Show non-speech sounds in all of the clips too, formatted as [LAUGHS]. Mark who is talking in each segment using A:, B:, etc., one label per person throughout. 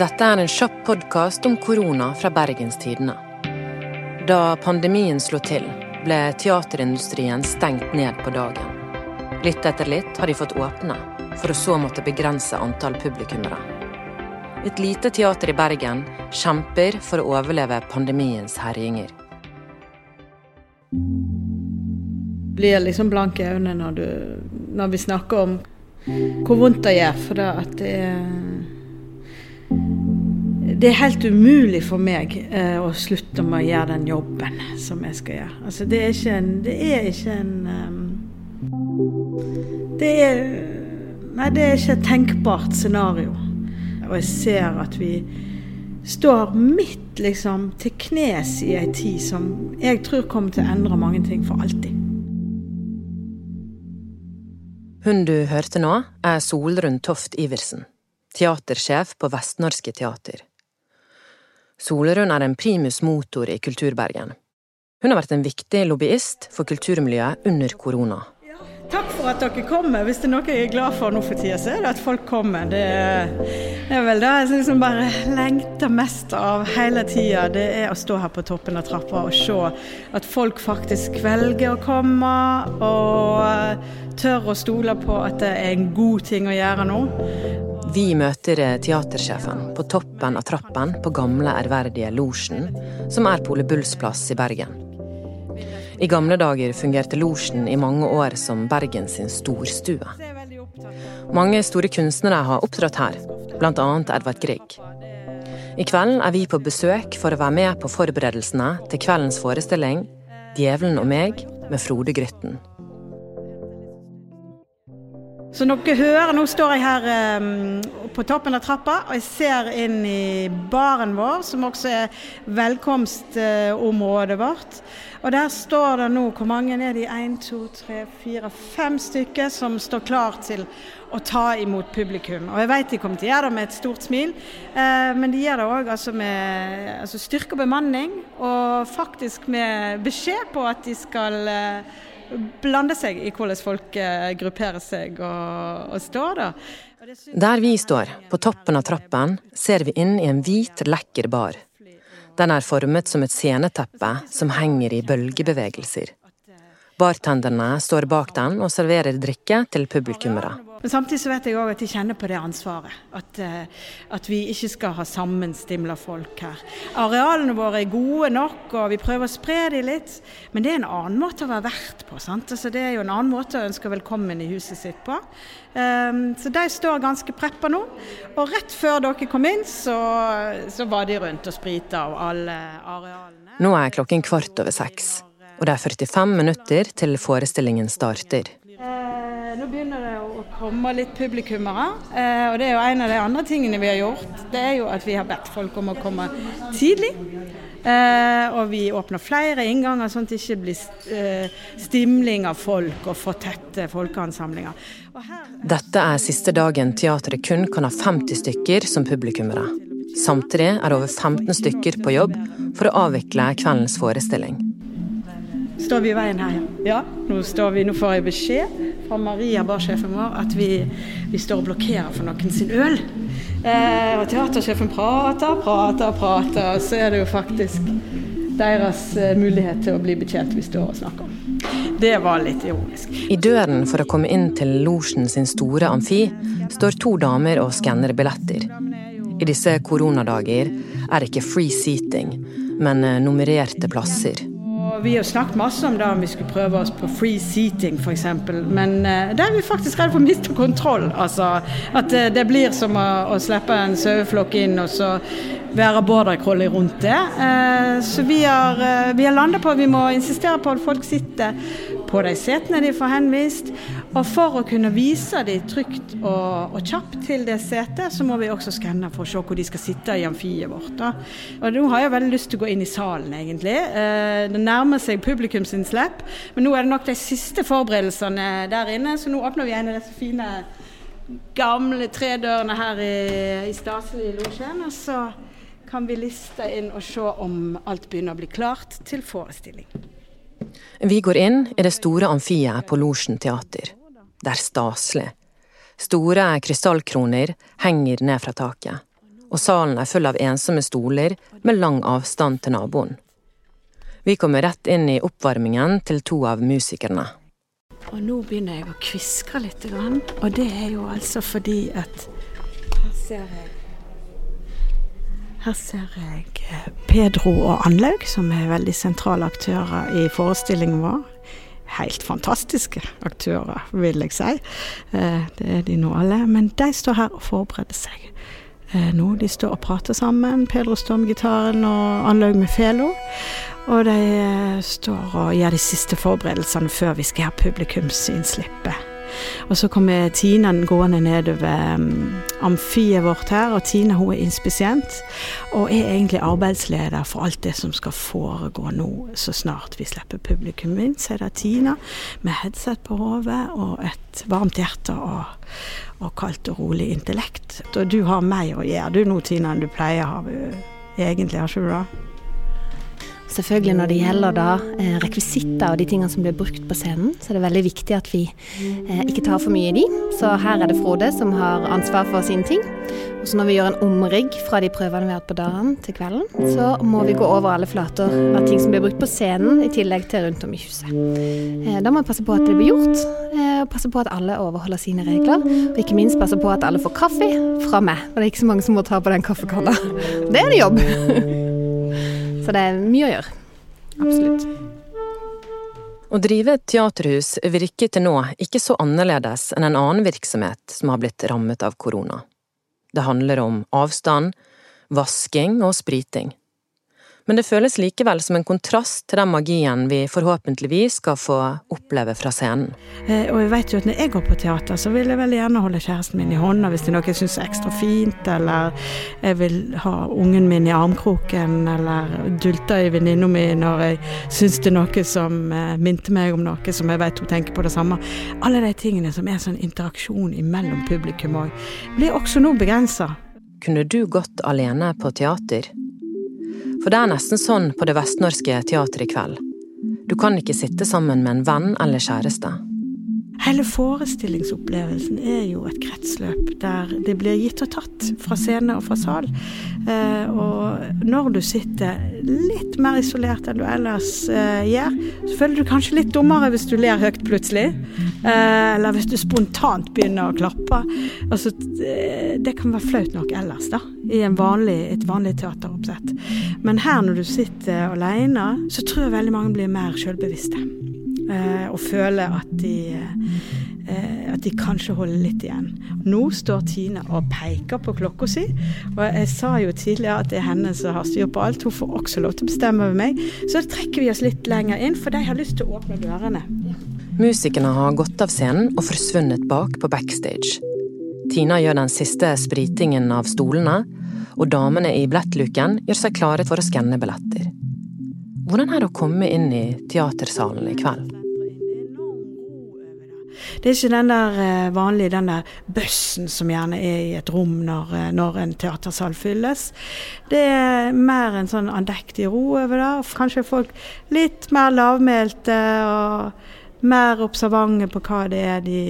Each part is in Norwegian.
A: Dette er en kjapp podkast om korona fra Bergenstidene. Da pandemien slo til, ble teaterindustrien stengt ned på dagen. Litt etter litt har de fått åpne, for å så måtte begrense antall publikummere. Et lite teater i Bergen kjemper for å overleve pandemiens herjinger.
B: Blir liksom blank i øynene når, når vi snakker om hvor vondt det gjør. For det at det er det er helt umulig for meg eh, å slutte med å gjøre den jobben som jeg skal gjøre. Altså, det er ikke en Det er ikke en um, Det er Nei, det er ikke et tenkbart scenario. Og jeg ser at vi står midt liksom til knes i ei tid som jeg tror kommer til å endre mange ting for alltid.
A: Hun du hørte nå, er Solrun Toft Iversen, teatersjef på Vestnorske Teater. Solerund er en primus motor i Kulturbergen. Hun har vært en viktig lobbyist for kulturmiljøet under korona.
B: Takk for at dere kommer. Hvis det er noe jeg er glad for nå for tida, så er det at folk kommer. Det er vel det jeg liksom bare lengter mest av hele tida. Det er å stå her på toppen av trappa og se at folk faktisk velger å komme. Og tør å stole på at det er en god ting å gjøre nå.
A: Vi møter eh, teatersjefen på toppen av trappen på gamle, ærverdige Losjen, som er på Ole Bulls plass i Bergen. I gamle dager fungerte Losjen i mange år som Bergen sin storstue. Mange store kunstnere har opptrådt her, bl.a. Edvard Grieg. I kveld er vi på besøk for å være med på forberedelsene til kveldens forestilling 'Djevelen og meg' med Frode Grytten.
B: Så dere hører, nå står jeg her um, på toppen av trappa og jeg ser inn i baren vår, som også er velkomstområdet vårt. Og der står det nå, hvor mange er de? Én, to, tre, fire, fem stykker som står klar til å ta imot publikum. Og jeg vet de kommer til å gjøre det med et stort smil, uh, men de gjør det òg altså med altså styrke og bemanning, og faktisk med beskjed på at de skal eh, blande seg i hvordan folk eh, grupperer seg og, og står. da.
A: Der vi står, på toppen av trappen, ser vi inn i en hvit, lekker bar. Den er formet som et sceneteppe som henger i bølgebevegelser. Bartenderne står bak den og serverer drikke til publikummere.
B: Men samtidig så vet jeg òg at de kjenner på det ansvaret. At, eh, at, vi ikke skal ha sammenstimla folk her. Arealene våre er gode nok, og vi prøver å spre dem litt. Men det er en annen måte å være vert på. sant? Altså, det er jo en annen måte å ønske velkommen i huset sitt på. Um, så de står ganske preppa nå. Og rett før dere kom inn, så, så var de rundt og sprita av alle arealene.
A: Nå er klokken kvart over seks, og det er 45 minutter til forestillingen starter.
B: Eh, nå begynner det å komme litt publikummere. Eh, og det er jo en av de andre tingene vi har gjort. Det er jo at vi har bedt folk om å komme tidlig. Eh, og vi åpner flere innganger, sånn at det ikke blir eh, stimling av folk og for tette folkeansamlinger.
A: Dette er siste dagen teatret kun kan ha 50 stykker som publikummere. Samtidig er det over 15 stykker på jobb for å avvikle kveldens forestilling
B: står vi i veien her. Ja, nå, vi, nå får jeg beskjed fra Maria, barsjefen vår, at vi, vi, står og blokkerer for noen sin øl. Eh, og teatersjefen prater, prater, prater. Og så er det jo faktisk deres eh, mulighet til å bli betjent vi står og snakker om. Det var litt ironisk.
A: I døren for å komme inn til losjen sin store amfi står to damer og skanner billetter. I disse koronadager er det ikke free seating, men eh, nummererte plasser.
B: Vi har snakket masse om da om vi skulle prøve oss på free seating f.eks., men uh, der er vi faktisk redd for å miste kontroll. Altså, at uh, det blir som å, å slippe en saueflokk inn og så være border rundt det. Uh, så vi har, uh, har landa på at vi må insistere på at folk sitter på de setene de får henvist. Og for å kunne vise dem trygt og, og, kjapt til det setet, så må vi også skanne for å se hvor de skal sitte i amfiet vårt. Da. Og nå har jeg veldig lyst til å gå inn i salen, egentlig. Eh, det nærmer seg publikumsinnslipp, men nå er det nok de siste forberedelsene der inne, så nå åpner vi en av disse fine gamle tredørene her i, i staselig losjen. Og så kan vi liste inn og se om alt begynner å bli klart til forestilling.
A: Vi går inn i det store amfiet på Losjen teater. Det er staselig. Store krystallkroner henger ned fra taket. og salen er full av ensomme stoler med lang avstand til naboen. Vi kommer rett inn i oppvarmingen til to av musikerne.
B: Og nå begynner jeg å kviskre litt, og det er jo altså fordi at Her ser jeg her ser jeg eh, Pedro og Anlaug, som er veldig sentrale aktører i forestillingen vår. Helt fantastiske aktører, vil jeg si. Eh, det er de nå alle. Men de står her og forbereder seg eh, nå. De står og prater sammen. Pedro står med gitaren og Anlaug med felo. Og de står og gjør de siste forberedelsene før vi skal ha publikumsinnslippet. Og så kommer Tina gående nedover um, amfiet vårt her, og Tina hun er inspisient. Og er egentlig arbeidsleder for alt det som skal foregå nå, så snart vi slipper publikum inn. Så er det Tina med headset på hodet og et varmt hjerte og, og kaldt og rolig intellekt. Og du har mer å gjøre du nå, Tina, enn du pleier å ha egentlig, har ikke du det?
C: Selvfølgelig når det gjelder da eh, rekvisitter og de tingene som blir brukt på scenen, så er det veldig viktig at vi eh, ikke tar for mye i de. Så her er det Frode som har ansvar for sine ting. Og så når vi gjør en omrigg fra de prøvene vi har hatt på dagen til kvelden, så må vi gå over alle flater av ting som blir brukt på scenen, i tillegg til rundt om i huset. Eh, da må vi passe på at det blir gjort, og passe på at alle overholder sine regler. Og ikke minst passe på at alle får kaffe fra meg. Og det er ikke så mange som må ta på den kaffekanna. Det er en jobb! [LAUGHS] Så det er mye å gjøre. Absolutt.
A: Å drive et teaterhus virker til nå ikke så annerledes enn en annen virksomhet som har blitt rammet av korona. Det handler om avstand, vasking og spriting men det føles likevel som en kontrast til den magien vi forhåpentligvis skal få oppleve fra scenen.
B: Eh, og jeg vet jo at når jeg går på teater, så vil jeg veldig gjerne holde kjæresten min i hånda hvis det er noe jeg syns er ekstra fint, eller jeg vil ha ungen min i armkroken, eller dulte i venninna mi når jeg syns det er noe som eh, minte meg om noe som jeg vet hun tenker på det samme. Alle de tingene som er sånn interaksjon mellom publikum òg, blir også nå begrensa.
A: Kunne du gått alene på teater? For det er nesten sånn på det vestnorske teatret i kveld. Du kan ikke sitte sammen med en venn eller kjæreste.
B: Hele forestillingsopplevelsen er jo et kretsløp der det blir gitt og tatt fra scene og fra sal. Eh, og når du sitter litt mer isolert enn du ellers eh, gjør, så føler du kanskje litt dummere hvis du ler høyt plutselig. Eh, eller hvis du spontant begynner å klappe. Altså, det kan være flaut nok ellers, da. I vanlig, et vanlig teateroppsett. Men her når du sitter alene, så tror jeg veldig mange blir mer sjølbevisste. Eh, og føler at de, eh, at de kanskje holder litt igjen. Nå står Tine og peker på klokka si, og jeg sa jo tidligere at det er henne som har styr på alt. Hun får også lov til å bestemme over meg. Så trekker vi oss litt lenger inn, for de har lyst til å åpne dørene.
A: Musikerne har gått av scenen og forsvunnet bak på backstage. Tina gjør den siste spritingen av stolene, og damene i billettluken gjør seg klare for å skanne billetter. Hvordan er det å komme inn i teatersalen i kveld?
B: Det er ikke den der eh, vanlige den der bøssen som gjerne er i et rom når, eh, når en teatersal fylles. Det er mer en sånn andektig ro over det. Kanskje folk litt mer lavmælte og mer observante på hva det er de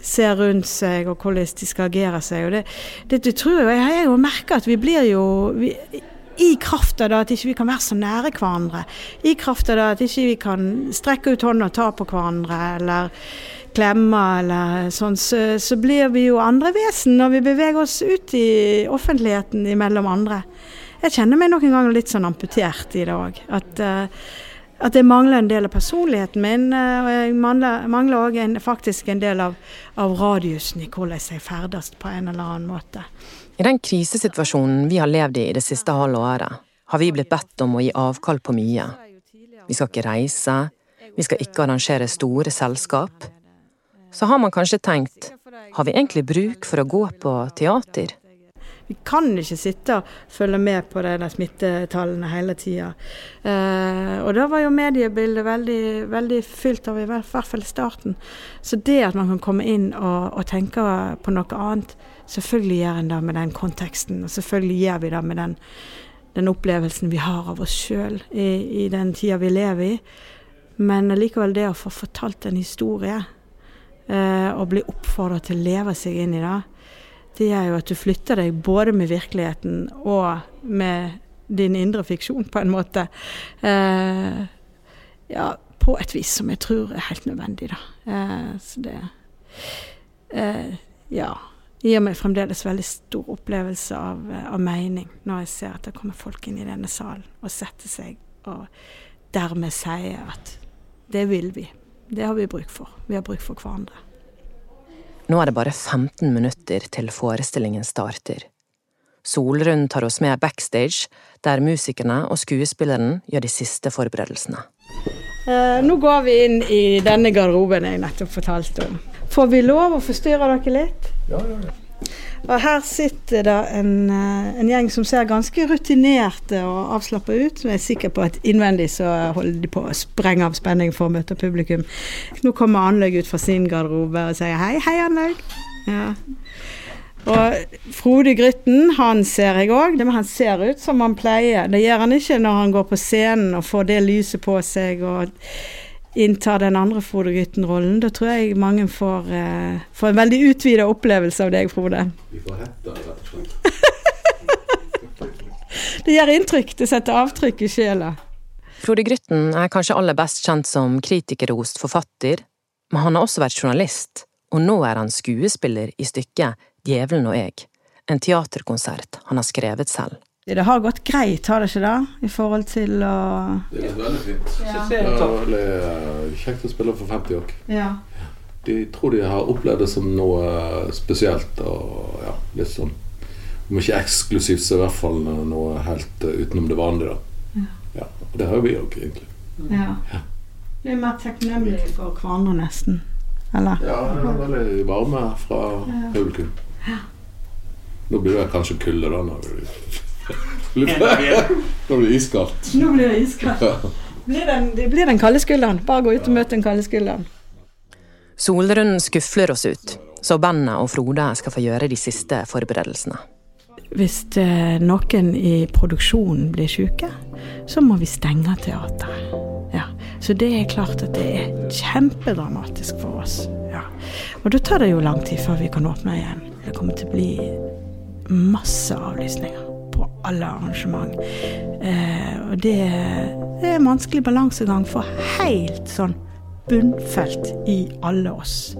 B: ser rundt seg og hvordan de skal agere seg. Og det, det, det tror jeg, jeg har jo merka at vi blir jo vi, i kraft av at ikke vi kan være så nære hverandre. I kraft av at ikke vi kan strekke ut hånda og ta på hverandre, eller klemme eller sånn, så, så, blir vi jo andre vesen når vi beveger oss ut i offentligheten mellom andre. Jeg kjenner meg noen ganger litt sånn amputert i det òg. At, uh, at jeg mangler en del av personligheten min. Uh, og jeg mangler òg faktisk en del av, av radiusen i hvordan jeg ferdes på en eller annen måte.
A: I den krisesituasjonen vi har levd i i det siste halve året, har vi blitt bedt om å gi avkall på mye. Vi skal ikke reise, vi skal ikke arrangere store selskap, så har man kanskje tenkt har vi egentlig bruk for å gå på teater?
B: Vi kan ikke sitte og følge med på de smittetallene hele tida. Eh, og da var jo mediebildet veldig, veldig fylt av, i hvert fall starten. Så det at man kan komme inn og, og tenke på noe annet, selvfølgelig gjør en det med den konteksten. Og selvfølgelig gjør vi det med den, den opplevelsen vi har av oss sjøl i, i, den tida vi lever i. Men likevel det å få fortalt en historie eh, og bli oppfordra til å leve seg inn i det, det er jo at du flytter deg både med virkeligheten og med din indre fiksjon, på en måte. Eh, ja, på et vis som jeg tror er helt nødvendig, da. Eh, så det eh, Ja. Gir meg fremdeles veldig stor opplevelse av, av, mening når jeg ser at det kommer folk inn i denne salen og setter seg og dermed sier at det vil vi. Det har vi bruk for. Vi har bruk for hverandre.
A: Nå er det bare 15 minutter til forestillingen starter. Solrun tar oss med backstage, der musikerne og skuespilleren gjør de siste forberedelsene.
B: Eh, nå går vi inn i denne garderoben jeg nettopp fortalte om. Får vi lov å forstyrre dere litt?
D: Ja, ja, ja.
B: Og her sitter det en, eh, en, gjeng som ser ganske rutinerte og avslappa ut. Jeg er sikker på at innvendig så holder de på å sprenge av spenning for å møte publikum. Nå kommer Anlaug ut fra sin garderobe og sier hei, hei Anlaug. Ja. Og Frode Grytten, han ser jeg òg. Han ser ut som han pleier. Det gjør han ikke når han går på scenen og får det lyset på seg. og inntar den andre Frode Grytten-rollen. Da tror jeg mange får, eh, får en veldig utvida opplevelse av deg, Frode.
D: Vi får hette, rett og slett. [LAUGHS]
B: det gjør inntrykk. Det setter avtrykk i sjela.
A: Frode Grytten er kanskje aller best kjent som kritikerrost forfatter, men han har også vært journalist, og nå er han skuespiller i stykket Djevelen og jeg, en teaterkonsert han har skrevet selv.
B: Det har gått greit, har det ikke det? I forhold til å
D: Det er veldig fint. Ja. Det er veldig eh, kjekt å spille for 50 år.
B: Ja.
D: De tror de har opplevd det som noe eh, spesielt og ja, litt sånn Om ikke eksklusivt, så i hvert fall noe helt eh, utenom det vanlige. da. Ja. Og det har vi òg, egentlig.
B: Ja. ja. Vi er mer takknemlige for hverandre, nesten. Eller?
D: Ja, det er veldig varme fra publikum. Nå blir det kanskje kulde, da. når vi nå blir det iskaldt.
B: Nå blir det iskaldt. Blir den, det blir den kalde skulderen. Bare gå ut og møte den kalde skulderen.
A: Solrunden skufler oss ut, så bandet og Frode skal få gjøre de siste forberedelsene.
B: Hvis eh, noen i produksjonen blir syke, så må vi stenge teateret. Ja. Så det er klart at det er kjempedramatisk for oss. Ja. Og da tar det jo lang tid før vi kan åpne igjen. Det kommer til å bli masse avlysninger alle arrangement. Eh, og det, det, er en vanskelig balansegang for helt sånn bunnfelt i alle oss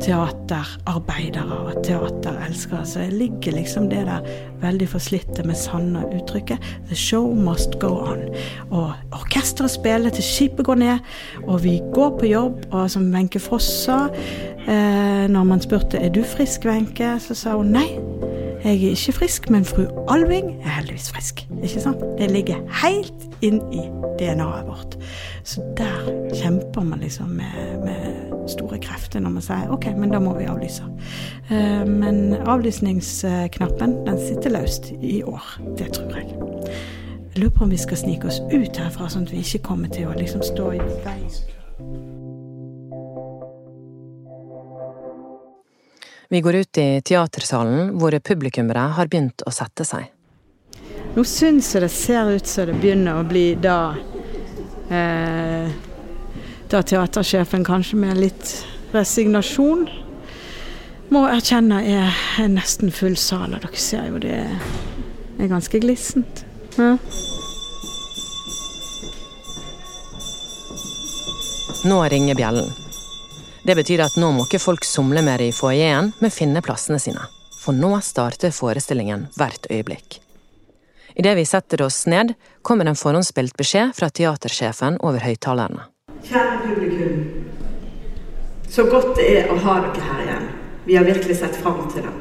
B: teaterarbeidere og teaterelskere. Så det ligger liksom det der veldig forslitte, men sanne uttrykket 'The show must go on'. Og orkesteret spiller til skipet går ned, og vi går på jobb. Og som Wenche Foss sa, eh, når man spurte 'Er du frisk, Wenche?', så sa hun nei. Jeg er ikke frisk, men fru Alving er heldigvis frisk. Ikke sant? Det ligger helt inn i DNA-et vårt. Så der kjemper man liksom med, med, store krefter når man sier OK, men da må vi avlyse. Uh, men avlysningsknappen, den sitter løst i år. Det tror jeg. Jeg lurer på om vi skal snike oss ut herfra, sånn at vi ikke kommer til å liksom stå i veien.
A: Vi går ut i teatersalen, hvor publikummere har begynt å sette seg.
B: Nå syns jeg det ser ut som det begynner å bli da eh, Da teatersjefen kanskje med litt resignasjon må erkjenne er, er nesten full sal. Og dere ser jo det er ganske glissent. Ja.
A: Nå ringer bjellen. Det betyr at nå må ikke folk somle mer i foajeen, men finne plassene sine. For nå starter forestillingen hvert øyeblikk. Idet vi setter oss ned, kommer en forhåndsspilt beskjed fra teatersjefen over høyttalerne.
E: Kjære publikum. Så godt det er å ha dere her igjen. Vi har virkelig sett fram til det.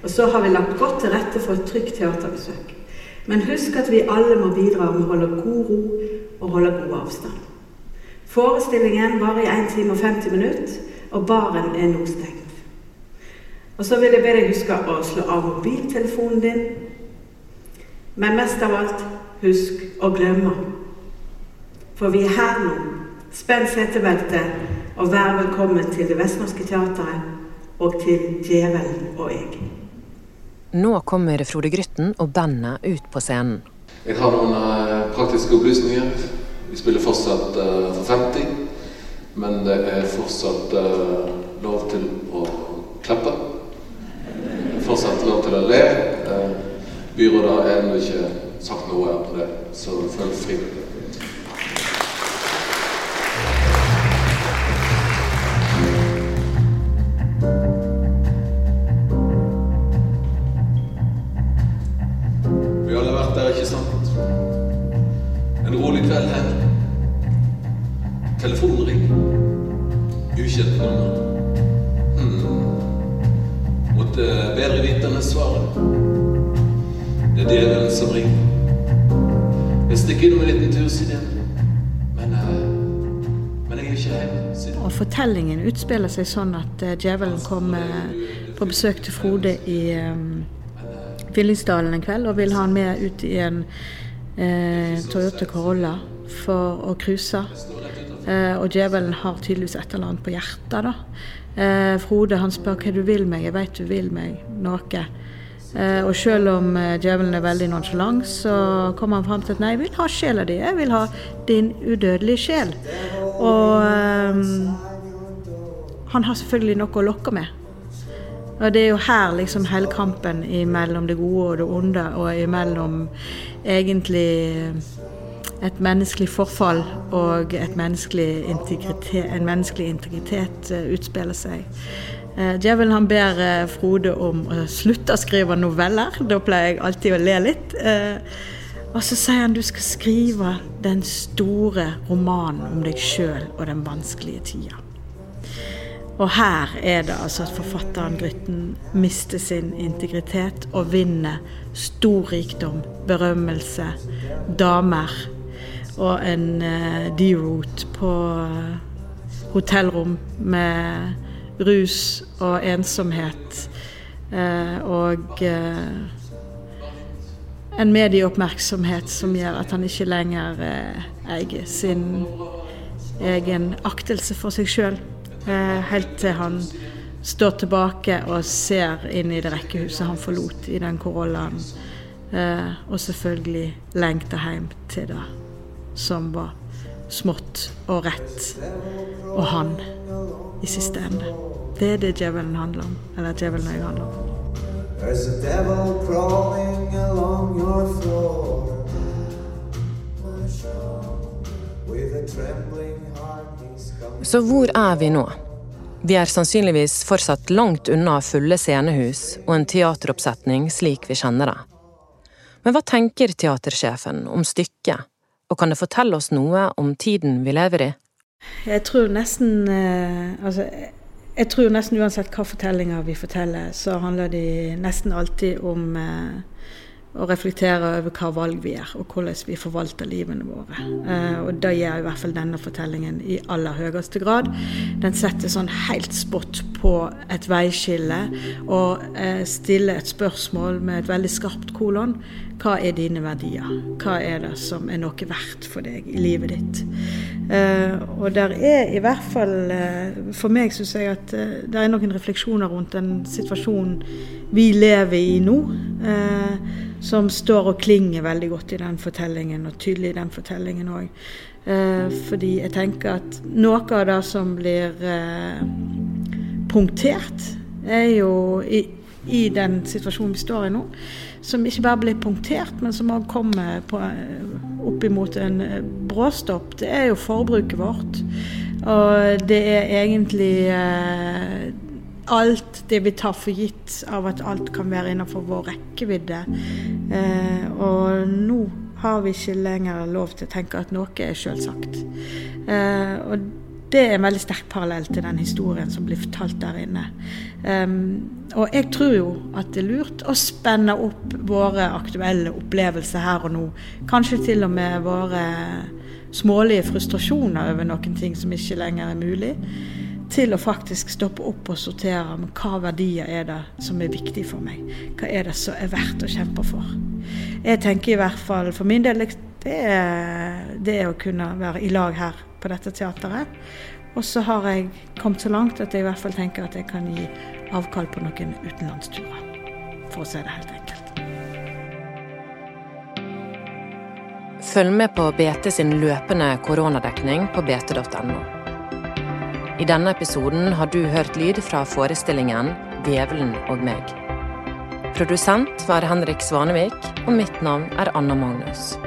E: Og så har vi lagt godt til rette for et trygt teaterbesøk. Men husk at vi alle må bidra med å holde god ro og holde god avstand. Forestillingen varer i 1 time og 50 minutter, og baren er nå stengt. Og så vil jeg be deg huske å slå av mobiltelefonen din. Men mest av alt, husk å glemme. For vi er her nå. Spenn setebeltet og vær velkommen til Det Vestnorske Teatret og til Djevelen og jeg.
A: Nå kommer Frode Grytten og bandet ut på scenen.
D: Jeg har noen uh, praktiske opplysninger. Vi spiller fortsatt uh, for 50, men det er fortsatt uh, lov til å klappe. Fortsatt lov til å le. Uh, byrådet har ennå ikke sagt noe om det, så
B: følg frivillig. Utspiller seg sånn at eh, djevelen kommer på besøk til Frode i Fyllingsdalen en kveld og vil ha han med ut i en eh, Toyota Corolla for å cruise. Eh, og djevelen har tydeligvis et eller annet på hjertet. da. Eh, Frode han spør hva du vil meg, jeg vet du vil meg noe. Eh, og selv om eh, djevelen er veldig nonsjalant, så kommer han fram til at nei, jeg vil ha sjela di. Jeg vil ha din udødelige sjel. Og han har selvfølgelig noe å lokke med. Og det er jo her liksom hele kampen mellom det gode og det onde, og imellom egentlig et menneskelig forfall og menneskelig en menneskelig integritet eh, utspiller seg. Eh, Djevelen han ber eh, Frode om å slutte å skrive noveller. Da pleier jeg alltid å le litt. Og så sier han du skal skrive den store romanen om deg sjøl og den vanskelige tida. Og her er det altså at forfatteren Grytten mister sin integritet og vinner stor rikdom, berømmelse, damer og en uh, D-route på eh, hotellrom med rus og ensomhet. Uh, og uh, en medieoppmerksomhet som gjør at han ikke lenger eh, eier sin egen aktelse for seg sjøl. Eh, helt til han står tilbake og ser inn i det rekkehuset han forlot i den Corollaen. Eh, og selvfølgelig lengter hjem til det som var smått og rett. Og han i siste ende. Det er det djevelen handler om. Eller djevelen jeg handler om.
F: There's a devil crawling along your floor. With a trembling.
A: Så hvor er vi nå? Vi er sannsynligvis fortsatt langt unna fulle scenehus og en teateroppsetning slik vi kjenner det. Men hva tenker teatersjefen om stykket, og kan det fortelle oss noe om tiden vi lever i?
B: Jeg tror nesten eh, Altså, jeg tror nesten uansett hva fortellinger vi forteller, så handler de nesten alltid om eh, å reflektere over hva valg vi gjør, og hvordan vi forvalter livene våre. Eh, og det gjør i hvert fall denne fortellingen i aller høyeste grad. Den setter sånn helt spot på et veiskille og eh, stiller et spørsmål med et veldig skarpt kolon. Hva er dine verdier? Hva er det som er noe verdt for deg i livet ditt? Eh, og der er i hvert fall eh, For meg syns jeg at det er noen refleksjoner rundt den situasjonen vi lever i nå, eh, som står og klinger veldig godt i den fortellingen, og tydelig i den fortellingen òg. Eh, fordi jeg tenker at noe av det som blir eh, punktert, er jo i, i den situasjonen vi står i nå som ikke bare blir punktert, men som òg kommer på, opp imot en eh, bråstopp, det er jo forbruket vårt. Og det er egentlig eh, alt det vi tar for gitt av at alt kan være innenfor vår rekkevidde. Eh, og nå har vi ikke lenger lov til å tenke at noe er selvsagt. Eh, og det er en veldig sterk parallell til den historien som blir fortalt der inne. Um, og jeg tror jo at det er lurt å spenne opp våre aktuelle opplevelser her og nå. Kanskje til og med våre smålige frustrasjoner over noen ting som ikke lenger er mulig. Til å faktisk stoppe opp og sortere men hva verdier er det som er viktig for meg. Hva er det som er verdt å kjempe for. Jeg tenker i hvert fall for min del det er det å kunne være i lag her på dette teateret. Og så har jeg kommet så langt at jeg i hvert fall tenker at jeg kan gi avkall på noen utenlandsturer. For å si det helt enkelt.
A: Følg med på BT sin løpende koronadekning på bt.no. I denne episoden har du hørt lyd fra forestillingen 'Djevelen og meg'. Produsent var Henrik Svanevik, og mitt navn er Anna Magnus.